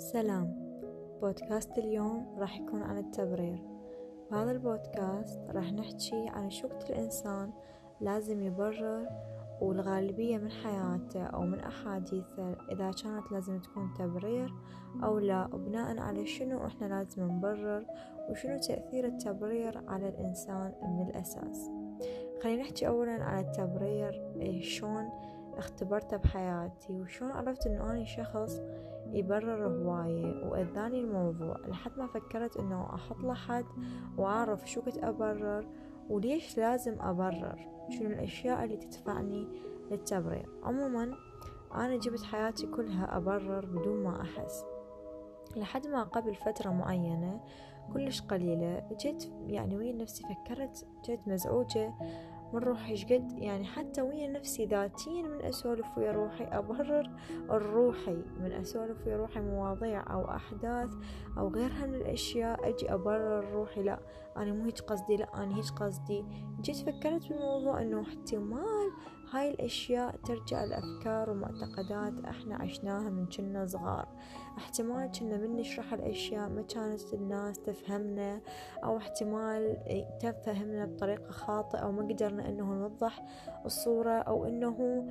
سلام. بودكاست اليوم راح يكون عن التبرير. بهذا البودكاست راح نحكي عن شو الإنسان لازم يبرر والغالبية من حياته أو من أحاديثه إذا كانت لازم تكون تبرير أو لا وبناء على شنو إحنا لازم نبرر وشنو تأثير التبرير على الإنسان من الأساس. خلينا نحكي أولا على التبرير إيه شلون اختبرته بحياتي وشلون عرفت إنه اني شخص يبرر هواية وأذاني الموضوع لحد ما فكرت إنه أحط له حد وأعرف شو كنت أبرر وليش لازم أبرر شنو الأشياء اللي تدفعني للتبرير. عموما أنا جبت حياتي كلها أبرر بدون ما أحس. لحد ما قبل فترة معينة كلش قليلة جيت يعني ويا نفسي فكرت جيت مزعوجة من روحي شقد يعني حتى ويا نفسي ذاتيا من أسولف ويا روحي أبرر الروحي من أسولف ويا روحي مواضيع أو أحداث أو غيرها من الأشياء أجي أبرر روحي لا أنا مو هيك قصدي لا أنا هيك قصدي. جيت فكرت بالموضوع إنه احتمال هاي الأشياء ترجع لأفكار ومعتقدات إحنا عشناها من كنا صغار. احتمال كنا من نشرح الأشياء ما كانت الناس تفهمنا أو احتمال تفهمنا بطريقة خاطئة أو ما قدرنا إنه نوضح الصورة أو آه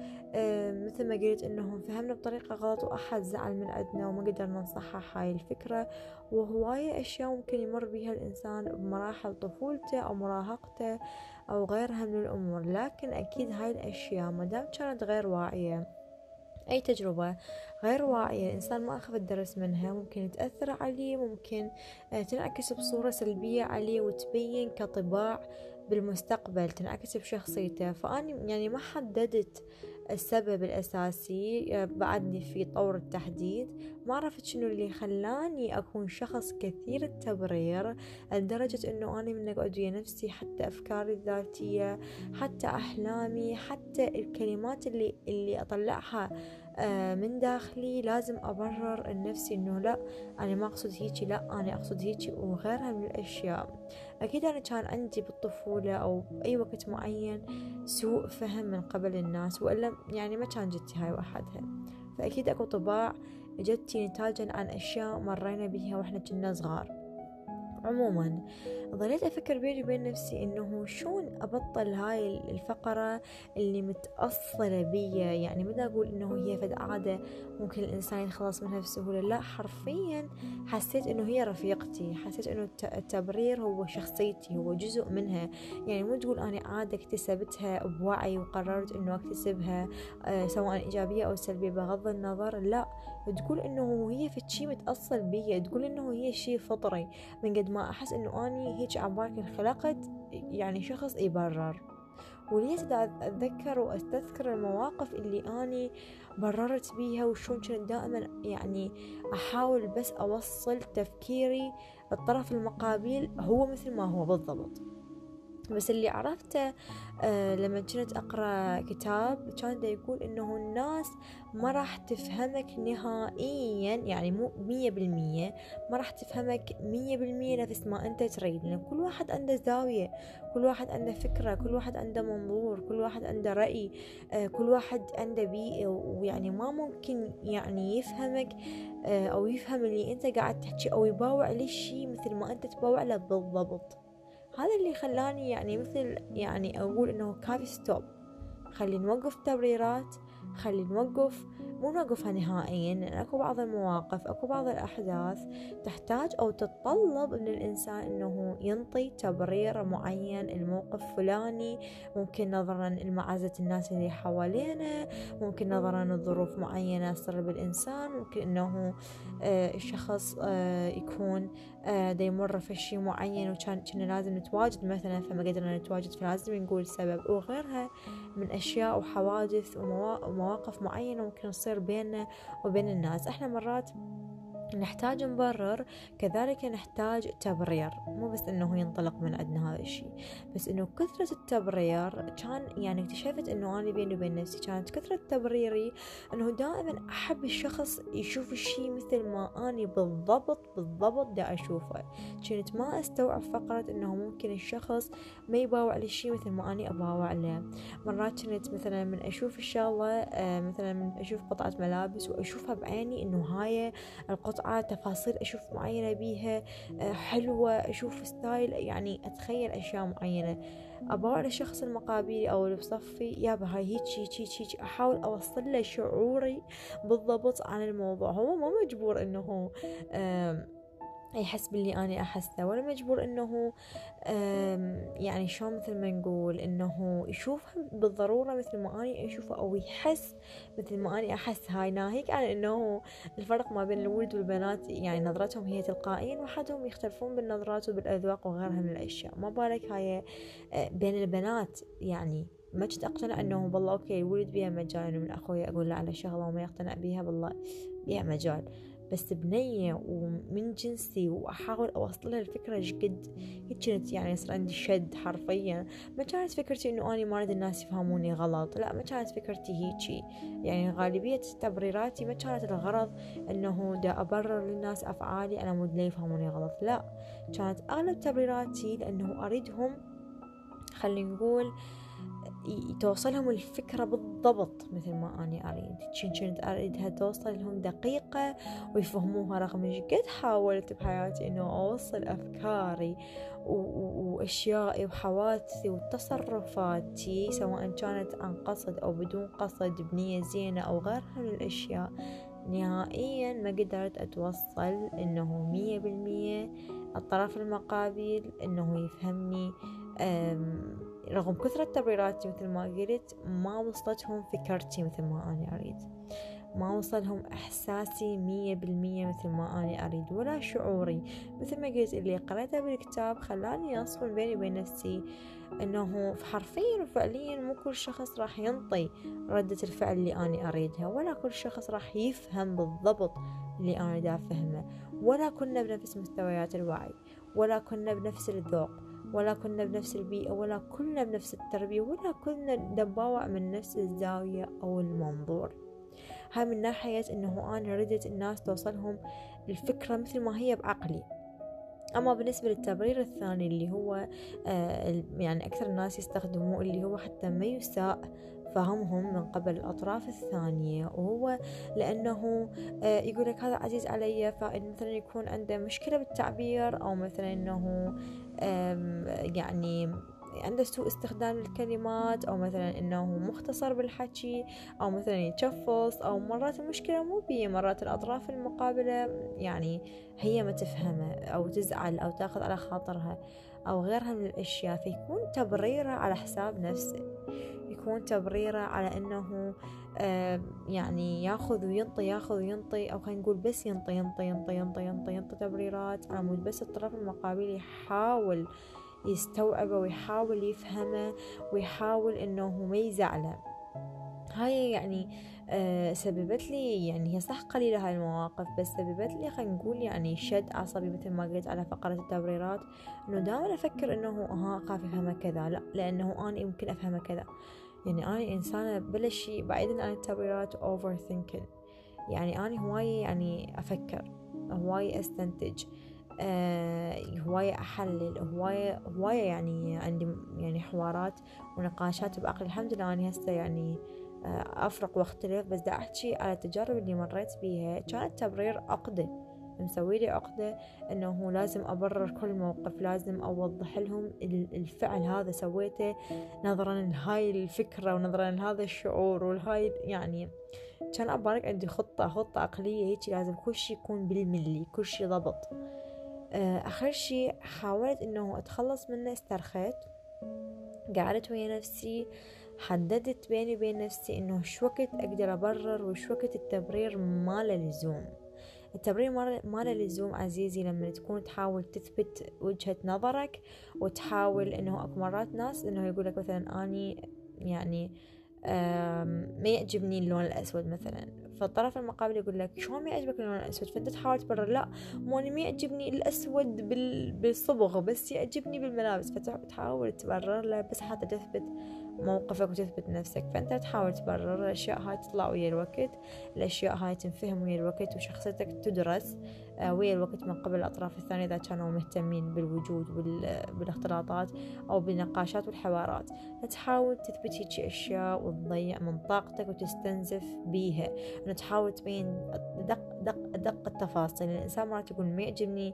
مثل ما قلت إنه فهمنا بطريقة غلط وأحد زعل من عندنا وما قدرنا نصحح هاي الفكرة. وهواية أشياء ممكن يمر بها الإنسان بمراحل طفولته أو مراهقته أو غيرها من الأمور لكن أكيد هاي الأشياء مدام كانت غير واعية أي تجربة غير واعية الإنسان ما أخذ الدرس منها ممكن تأثر عليه ممكن تنعكس بصورة سلبية عليه وتبين كطباع بالمستقبل تنعكس بشخصيته. فأنا يعني ما حددت السبب الأساسي بعدني في طور التحديد. ما عرفت شنو اللي خلاني أكون شخص كثير التبرير لدرجة أنه أنا من أقعد ويا نفسي حتى أفكاري الذاتية حتى أحلامي حتى الكلمات اللي, اللي أطلعها من داخلي. لازم أبرر لنفسي إنه لا أنا ما أقصد هيجي لا أنا أقصد هيجي وغيرها من الأشياء. أكيد أنا كان عندي بالطفولة أو أي وقت معين سوء فهم من قبل الناس وإلا يعني ما كان جدتي هاي وحدها فأكيد أكو طباع جدتي نتاجا عن أشياء مرينا بيها وإحنا كنا صغار. عموما ظليت أفكر بيني وبين نفسي إنه شلون أبطل هاي الفقرة اللي متأصلة بيا؟ يعني ما أقول إنه هي فد عادة ممكن الإنسان يتخلص منها بسهولة لا؟ حرفيا حسيت إنه هي رفيقتي حسيت إنه التبرير هو شخصيتي هو جزء منها. يعني مو تقول أنا عادة اكتسبتها بوعي وقررت إنه أكتسبها أه سواء إيجابية أو سلبية بغض النظر. لا تقول إنه هي في شي متأصل بيا تقول إنه هي شي فطري. من قد ما أحس إنه أني هيك عبالك انخلقت يعني شخص يبرر. وليش أتذكر وأستذكر المواقف اللي أني بررت بيها؟ وشون كنت دائما يعني أحاول بس أوصل تفكيري الطرف المقابل هو مثل ما هو بالضبط. بس اللي عرفته آه لما كنت أقرأ كتاب كان دا يقول إنه الناس ما راح تفهمك نهائيا يعني مو مية بالمية ما راح تفهمك مية بالمية نفس ما أنت تريد لأن كل واحد عنده زاوية كل واحد عنده فكرة كل واحد عنده منظور كل واحد عنده رأي آه كل واحد عنده بيئة ويعني ما ممكن يعني يفهمك آه أو يفهم اللي أنت قاعد تحكي أو يباوع للشي مثل ما أنت تباوع له بالضبط. هذا اللي خلاني يعني مثل يعني أقول إنه كافي stop. خلي نوقف تبريرات. خلي نوقف مو نوقفها نهائيا لأن أكو بعض المواقف أكو بعض الأحداث تحتاج أو تتطلب من الإنسان أنه ينطي تبرير معين الموقف فلاني ممكن نظرا لمعزة الناس اللي حوالينا ممكن نظرا لظروف معينة تصير بالإنسان ممكن أنه آه الشخص آه يكون آه دا يمر في شيء معين وكان كنا لازم نتواجد مثلا فما قدرنا نتواجد فلازم نقول سبب وغيرها من أشياء وحوادث ومواقف معينة ممكن تصير بيننا وبين الناس. إحنا مرات نحتاج نبرر كذلك نحتاج تبرير. مو بس إنه ينطلق من عندنا هذا الشيء بس إنه كثرة التبرير كان يعني اكتشفت إنه أنا بيني وبين نفسي كانت كثرة تبريري إنه دائما أحب الشخص يشوف الشيء مثل ما أني بالضبط بالضبط دا أشوفه. كنت ما أستوعب فقرة إنه ممكن الشخص ما يباوع للشيء مثل ما أني أباوع له. مرات كنت مثلا من أشوف الشغلة مثلا من أشوف قطعة ملابس وأشوفها بعيني إنه هاي القطعة على تفاصيل أشوف معينة بيها آه، حلوة أشوف ستايل يعني أتخيل أشياء معينة. أبغى الشخص المقابلي أو اللي بصفي يابا هاي هيك هيك هيك هيك أحاول أوصل له شعوري بالضبط عن الموضوع. هو مو مجبور إنه يحس باللي أنا أحسه ولا مجبور إنه يعني شلون مثل ما نقول إنه يشوفها بالضرورة مثل ما أنا أشوفه أو يحس مثل ما أنا أحس. هاي ناهيك عن إنه الفرق ما بين الولد والبنات يعني نظرتهم هي تلقائيا وحدهم يختلفون بالنظرات وبالأذواق وغيرها من الأشياء. ما بالك هاي آه، بين البنات يعني ما كنت أقتنع أنه والله أوكي الولد بيها مجال من أخوي أقول له على شغلة وما يقتنع بيها بالله بيها مجال بس بنية ومن جنسي وأحاول أوصلها الفكرة جد هيك كانت يعني يصير عندي شد حرفيا. ما كانت فكرتي إنه أنا ما أريد الناس يفهموني غلط لا ما كانت فكرتي هيجي يعني غالبية تبريراتي ما كانت الغرض إنه دا أبرر للناس أفعالي أنا مود لا يفهموني غلط لا. كانت أغلب تبريراتي لأنه أريدهم خلينا نقول توصلهم الفكرة بالضبط مثل ما أنا أريد. كنت أريدها توصل لهم دقيقة ويفهموها رغم إيش قد حاولت بحياتي إنه أوصل أفكاري وأشيائي وحوادثي وتصرفاتي سواء كانت عن قصد أو بدون قصد بنية زينة أو غيرها من الأشياء. نهائيا ما قدرت أتوصل إنه مية بالمية الطرف المقابل إنه يفهمني رغم كثرة تبريراتي مثل ما قلت ما وصلتهم فكرتي مثل ما أنا أريد. ما وصلهم إحساسي مية بالمية مثل ما أنا أريد ولا شعوري. مثل ما قلت اللي قرأته بالكتاب خلاني يصفن بيني وبين نفسي أنه حرفيا وفعليا مو كل شخص راح ينطي ردة الفعل اللي أنا أريدها ولا كل شخص راح يفهم بالضبط اللي أنا دا أفهمه ولا كنا بنفس مستويات الوعي ولا كنا بنفس الذوق. ولا كنا بنفس البيئة ولا كنا بنفس التربية ولا كنا نباوع من نفس الزاوية أو المنظور. هاي من ناحية إنه أنا ردت الناس توصلهم الفكرة مثل ما هي بعقلي. أما بالنسبة للتبرير الثاني اللي هو آه يعني أكثر الناس يستخدموه اللي هو حتى ما يساء فهمهم من قبل الأطراف الثانية. وهو لأنه آه، يقول لك هذا عزيز علي فإن مثلا يكون عنده مشكلة بالتعبير أو مثلا أنه يعني عنده سوء استخدام الكلمات أو مثلا إنه مختصر بالحكي أو مثلا يتشفص أو مرات المشكلة مو بيه مرات الأطراف المقابلة يعني هي ما تفهمه أو تزعل أو تأخذ على خاطرها أو غيرها من الأشياء فيكون تبريره على حساب نفسه. يكون تبريره على أنه يعني ياخذ وينطي ياخذ وينطي أو خلينا نقول بس ينطي ينطي ينطي ينطي ينطي, ينطي تبريرات على مود. بس الطرف المقابل يحاول يستوعبه ويحاول يفهمه ويحاول إنه ما يزعله. هاي يعني سببت لي يعني هي صح قليلة هاي المواقف بس سببت لي خلينا نقول يعني شد عصبي مثل ما قلت على فقرة التبريرات إنه دائما أفكر إنه ها اخاف افهمه كذا لا لأنه أنا يمكن افهمه كذا. يعني أنا إنسانة بلا شيء بعيدا عن التبريرات overthinking يعني أنا هواي يعني أفكر هواي أستنتج آه هواية أحلل هواية هواية يعني عندي يعني حوارات ونقاشات بعقلي الحمد لله أنا هسه يعني آه أفرق واختلف بس دا أحكي على التجارب اللي مريت بيها. كانت تبرير عقدة مسوي لي عقدة إنه لازم أبرر كل موقف لازم أوضح لهم الفعل هذا سويته نظرا لهاي الفكرة ونظرا لهذا الشعور والهاي يعني. كان أبارك عندي خطة خطة عقلية هيك لازم كل شي يكون بالملي كل شي ضبط. آه، آخر شي حاولت إنه أتخلص منه استرخيت قعدت ويا نفسي. حددت بيني وبين نفسي إنه شو وقت أقدر أبرر وش وقت التبرير ما له لزوم التبرير ما له لزوم عزيزي لما تكون تحاول تثبت وجهة نظرك وتحاول إنه أكو مرات ناس إنه يقولك مثلا أني يعني ما يعجبني اللون الأسود مثلا. فالطرف المقابل يقول لك شلون ما يعجبك اللون الأسود؟ فأنت تحاول تبرر لا مو ما يعجبني الأسود بالصبغ بس يعجبني بالملابس. فتحاول تبرر له بس حتى تثبت موقفك وتثبت نفسك. فأنت تحاول تبرر الأشياء هاي تطلع ويا الوقت الأشياء هاي تنفهم ويا الوقت وشخصيتك تدرس آه، ويا الوقت من قبل الأطراف الثانية إذا كانوا مهتمين بالوجود بالاختلاطات أو بالنقاشات والحوارات. تحاول تثبت هيك أشياء وتضيع من طاقتك وتستنزف بيها. أنه تحاول تبين دق دق أدق التفاصيل. الإنسان مرات يقول ما يعجبني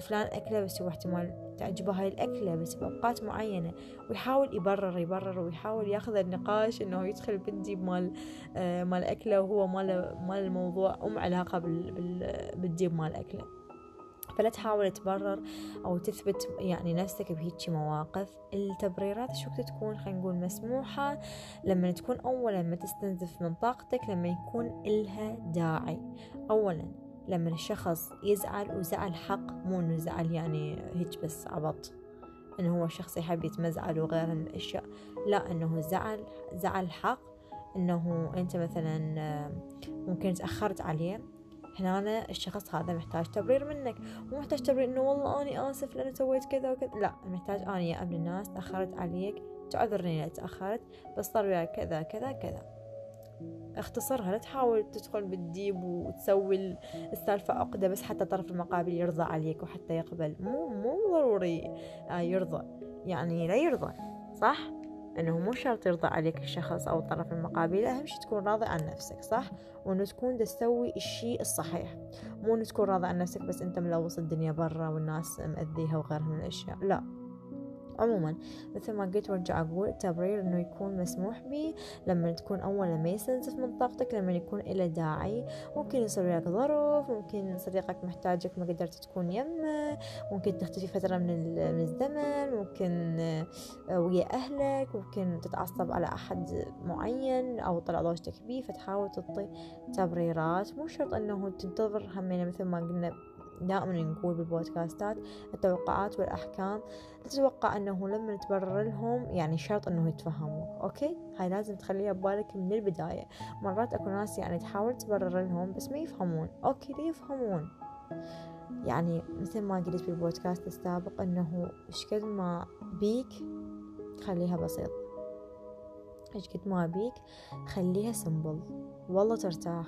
فلان أكله بس هو احتمال تعجبه هاي الأكلة بس بأوقات معينة. ويحاول يبرر يبرر ويحاول ياخذ النقاش إنه يدخل بالديب مال آه مال أكلة وهو مال مال الموضوع أم علاقة بال بالديب مال أكلة. فلا تحاول تبرر أو تثبت يعني نفسك بهيجي مواقف. التبريرات شو تكون؟ خلينا نقول مسموحة. لما تكون أولا ما تستنزف من طاقتك لما يكون إلها داعي. أولا لما الشخص يزعل وزعل حق مو إنه زعل يعني هيك بس عبط. إنه هو شخص يحب يتمزعل وغيرها من الاشياء لا إنه زعل زعل حق. إنه أنت مثلا ممكن تأخرت عليه. هنا الشخص هذا محتاج تبرير منك. مو محتاج تبرير إنه والله أني آسف لأنه سويت كذا وكذا. لا محتاج أني يا ابن الناس تأخرت عليك تعذرني لا تأخرت بس صار وياي كذا كذا كذا. اختصرها لا تحاول تدخل بالديب وتسوي السالفة عقدة بس حتى طرف المقابل يرضى عليك وحتى يقبل. مو مو ضروري آه، يرضى. يعني لا يرضى صح؟ إنه مو شرط يرضى عليك الشخص أو الطرف المقابل أهم شي تكون راضي عن نفسك صح؟ وإنه تكون تسوي الشيء الصحيح. مو إنه تكون راضي عن نفسك بس أنت ملوص الدنيا برا والناس مأذيها وغيرها من الأشياء لا. عموما مثل ما قلت وأرجع أقول التبرير إنه يكون مسموح به لما تكون أولا ما يستنزف من طاقتك لما يكون إلى داعي. ممكن يصير وياك ظرف ممكن صديقك محتاجك ما قدرت تكون يمه ممكن تختفي فترة من, من الزمن ممكن آه، ويا أهلك ممكن تتعصب على أحد معين أو طلع ضوجتك بيه فتحاول تعطي تبريرات. مو شرط أنه تنتظر همينة مثل ما قلنا دائما نقول بالبودكاستات التوقعات والأحكام تتوقع أنه لما تبرر لهم يعني شرط أنه يتفهموك okay؟ هاي لازم تخليها ببالك من البداية. مرات أكو ناس يعني تحاول تبرر لهم بس ما يفهمون. okay لا يفهمون؟ يعني مثل ما قلت بالبودكاست السابق أنه قد ما بيك خليها بسيط إيش قد ما بيك خليها simple والله ترتاح.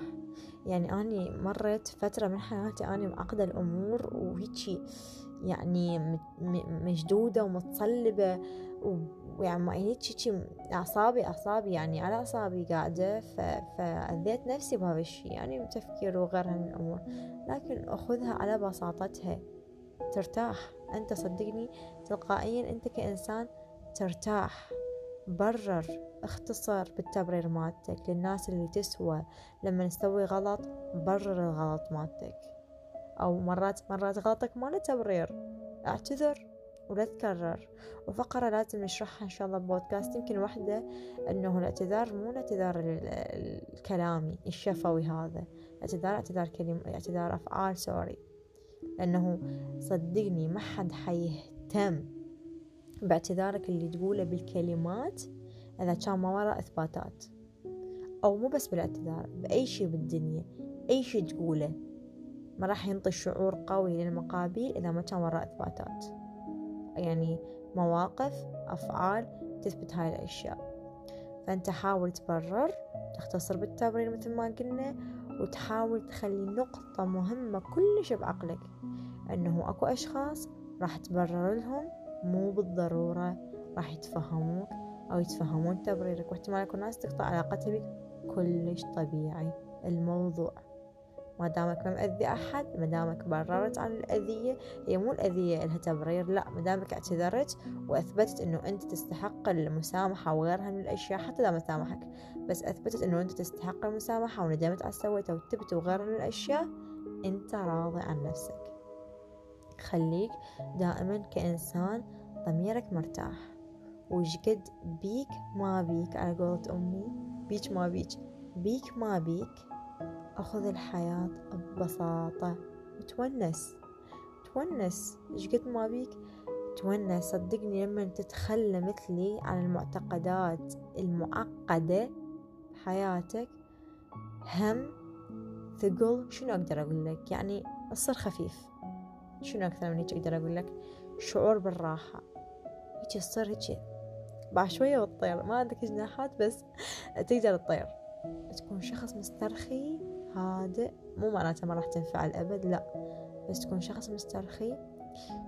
يعني أني مريت فترة من حياتي أني معقدة الأمور وهيجي يعني مشدودة ومتصلبة ويعني هيجي أعصابي أعصابي يعني على أعصابي قاعدة. فأذيت نفسي بهذا الشي يعني تفكير وغيرها من الأمور. لكن أخذها على بساطتها. ترتاح. أنت صدقني تلقائيا أنت كإنسان ترتاح. برر اختصر بالتبرير مالتك للناس اللي تسوى لما نسوي غلط برر الغلط مالتك. أو مرات مرات غلطك ما له تبرير اعتذر ولا تكرر. وفقرة لازم نشرحها إن شاء الله بودكاست يمكن واحدة أنه الاعتذار مو الاعتذار الكلامي الشفوي هذا. اعتذار اعتذار كلمة اعتذار أفعال سوري. لأنه صدقني ما حد حيهتم باعتذارك اللي تقوله بالكلمات إذا كان ما وراء إثباتات. أو مو بس بالاعتذار بأي شي بالدنيا أي شي تقوله. ما راح ينطي شعور قوي للمقابل إذا ما كان وراء إثباتات. يعني مواقف أفعال تثبت هاي الأشياء. فأنت حاول تبرر تختصر بالتبرير مثل ما قلنا وتحاول تخلي نقطة مهمة كلش بعقلك. أنه أكو أشخاص راح تبرر لهم مو بالضرورة راح يتفهموك أو يتفهمون تبريرك واحتمال يكون ناس تقطع علاقتها بك كلش طبيعي. الموضوع ما دامك ما مأذي أحد ما دامك بررت عن الأذية هي مو الأذية لها تبرير لا ما دامك اعتذرت وأثبتت إنه أنت تستحق المسامحة وغيرها من الأشياء حتى إذا ما سامحك بس أثبتت إنه أنت تستحق المسامحة وندمت على سويته وتبت وغيرها من الأشياء أنت راضي عن نفسك. خليك دائما كإنسان ضميرك مرتاح. وش قد بيك ما بيك على قولة أمي بيك ما بيك بيك ما بيك. أخذ الحياة ببساطة. وتونس تونس. إيش قد ما بيك؟ تونس. صدقني لما تتخلى مثلي عن المعتقدات المعقدة بحياتك هم ثقل. شنو أقدر أقول لك؟ يعني تصير خفيف. شنو أكثر من هيك أقدر أقول لك؟ شعور بالراحة. هيك تصير هيك بعد شوية وتطير. ما عندك جناحات بس تقدر تطير. تكون شخص مسترخي هادئ. مو معناته ما راح تنفعل أبد لا. بس تكون شخص مسترخي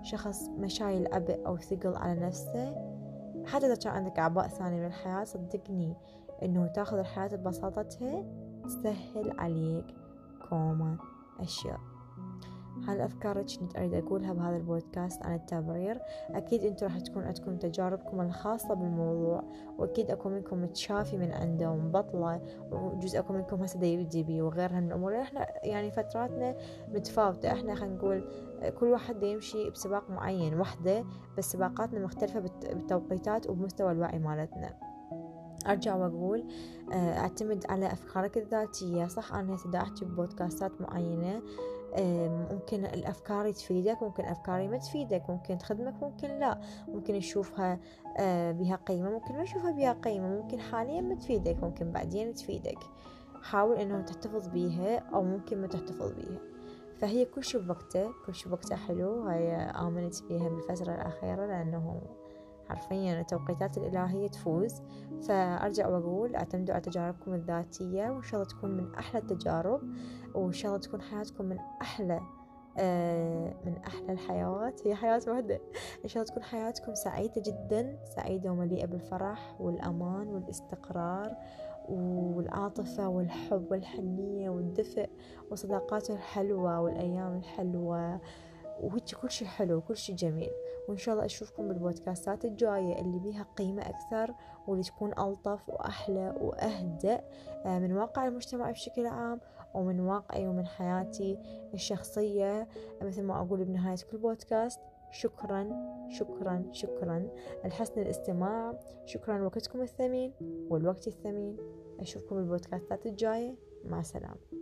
شخص ما شايل عبء أو ثقل على نفسه. حتى إذا كان عندك أعباء ثانية من الحياة صدقني إنه تاخذ الحياة ببساطتها تسهل عليك كومة أشياء. هالأفكار كنت أريد أقولها بهذا البودكاست عن التبرير أكيد أنتم راح تكون عندكم تجاربكم الخاصة بالموضوع وأكيد أكو منكم متشافي من عنده ومبطلة وجزء أكو منكم هسه يجي بي وغيرها من الأمور. إحنا يعني فتراتنا متفاوتة. إحنا خلينا نقول كل واحد يمشي بسباق معين وحدة بس سباقاتنا مختلفة بالتوقيتات وبمستوى الوعي مالتنا. أرجع وأقول آه، أعتمد على أفكارك الذاتية. صح أنا هسه أحكي ببودكاستات معينة. ممكن الأفكار تفيدك ممكن أفكاري ما تفيدك ممكن تخدمك ممكن لا. ممكن تشوفها آه، بها قيمة ممكن ما تشوفها بها قيمة. ممكن حاليا ما تفيدك ممكن بعدين تفيدك. حاول إنه تحتفظ بيها أو ممكن ما تحتفظ بيها. فهي كل شي بوقته كل شي بوقته حلو. هاي آمنت فيها بالفترة الأخيرة لأنه حرفيا التوقيتات الإلهية تفوز. فأرجع وأقول أعتمدوا على تجاربكم الذاتية وإن شاء الله تكون من أحلى التجارب وإن شاء الله تكون حياتكم من أحلى آه، من أحلى الحيوات هي حياة واحدة. إن شاء الله تكون حياتكم سعيدة جدا سعيدة ومليئة بالفرح والأمان والاستقرار والعاطفة والحب والحنية والدفء والصداقات الحلوة والأيام الحلوة. وهيك كل شي حلو كل شي جميل. وإن شاء الله أشوفكم بالبودكاستات الجاية اللي بيها قيمة أكثر واللي تكون ألطف وأحلى وأهدأ آه، من واقع المجتمع بشكل عام ومن واقعي ومن حياتي الشخصية. مثل ما أقول بنهاية كل بودكاست شكرا شكرا شكرا لحسن الاستماع. شكرا لوقتكم الثمين والوقت الثمين. أشوفكم بالبودكاستات الجاية. مع السلامة.